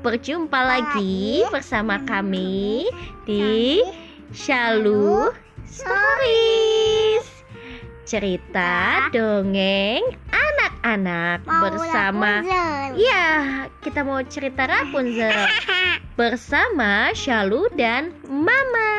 berjumpa lagi bersama hmm. kami di Shalu Stories. Cerita nah. dongeng anak-anak bersama Ya, kita mau cerita Rapunzel. Bersama Shalu dan Mama.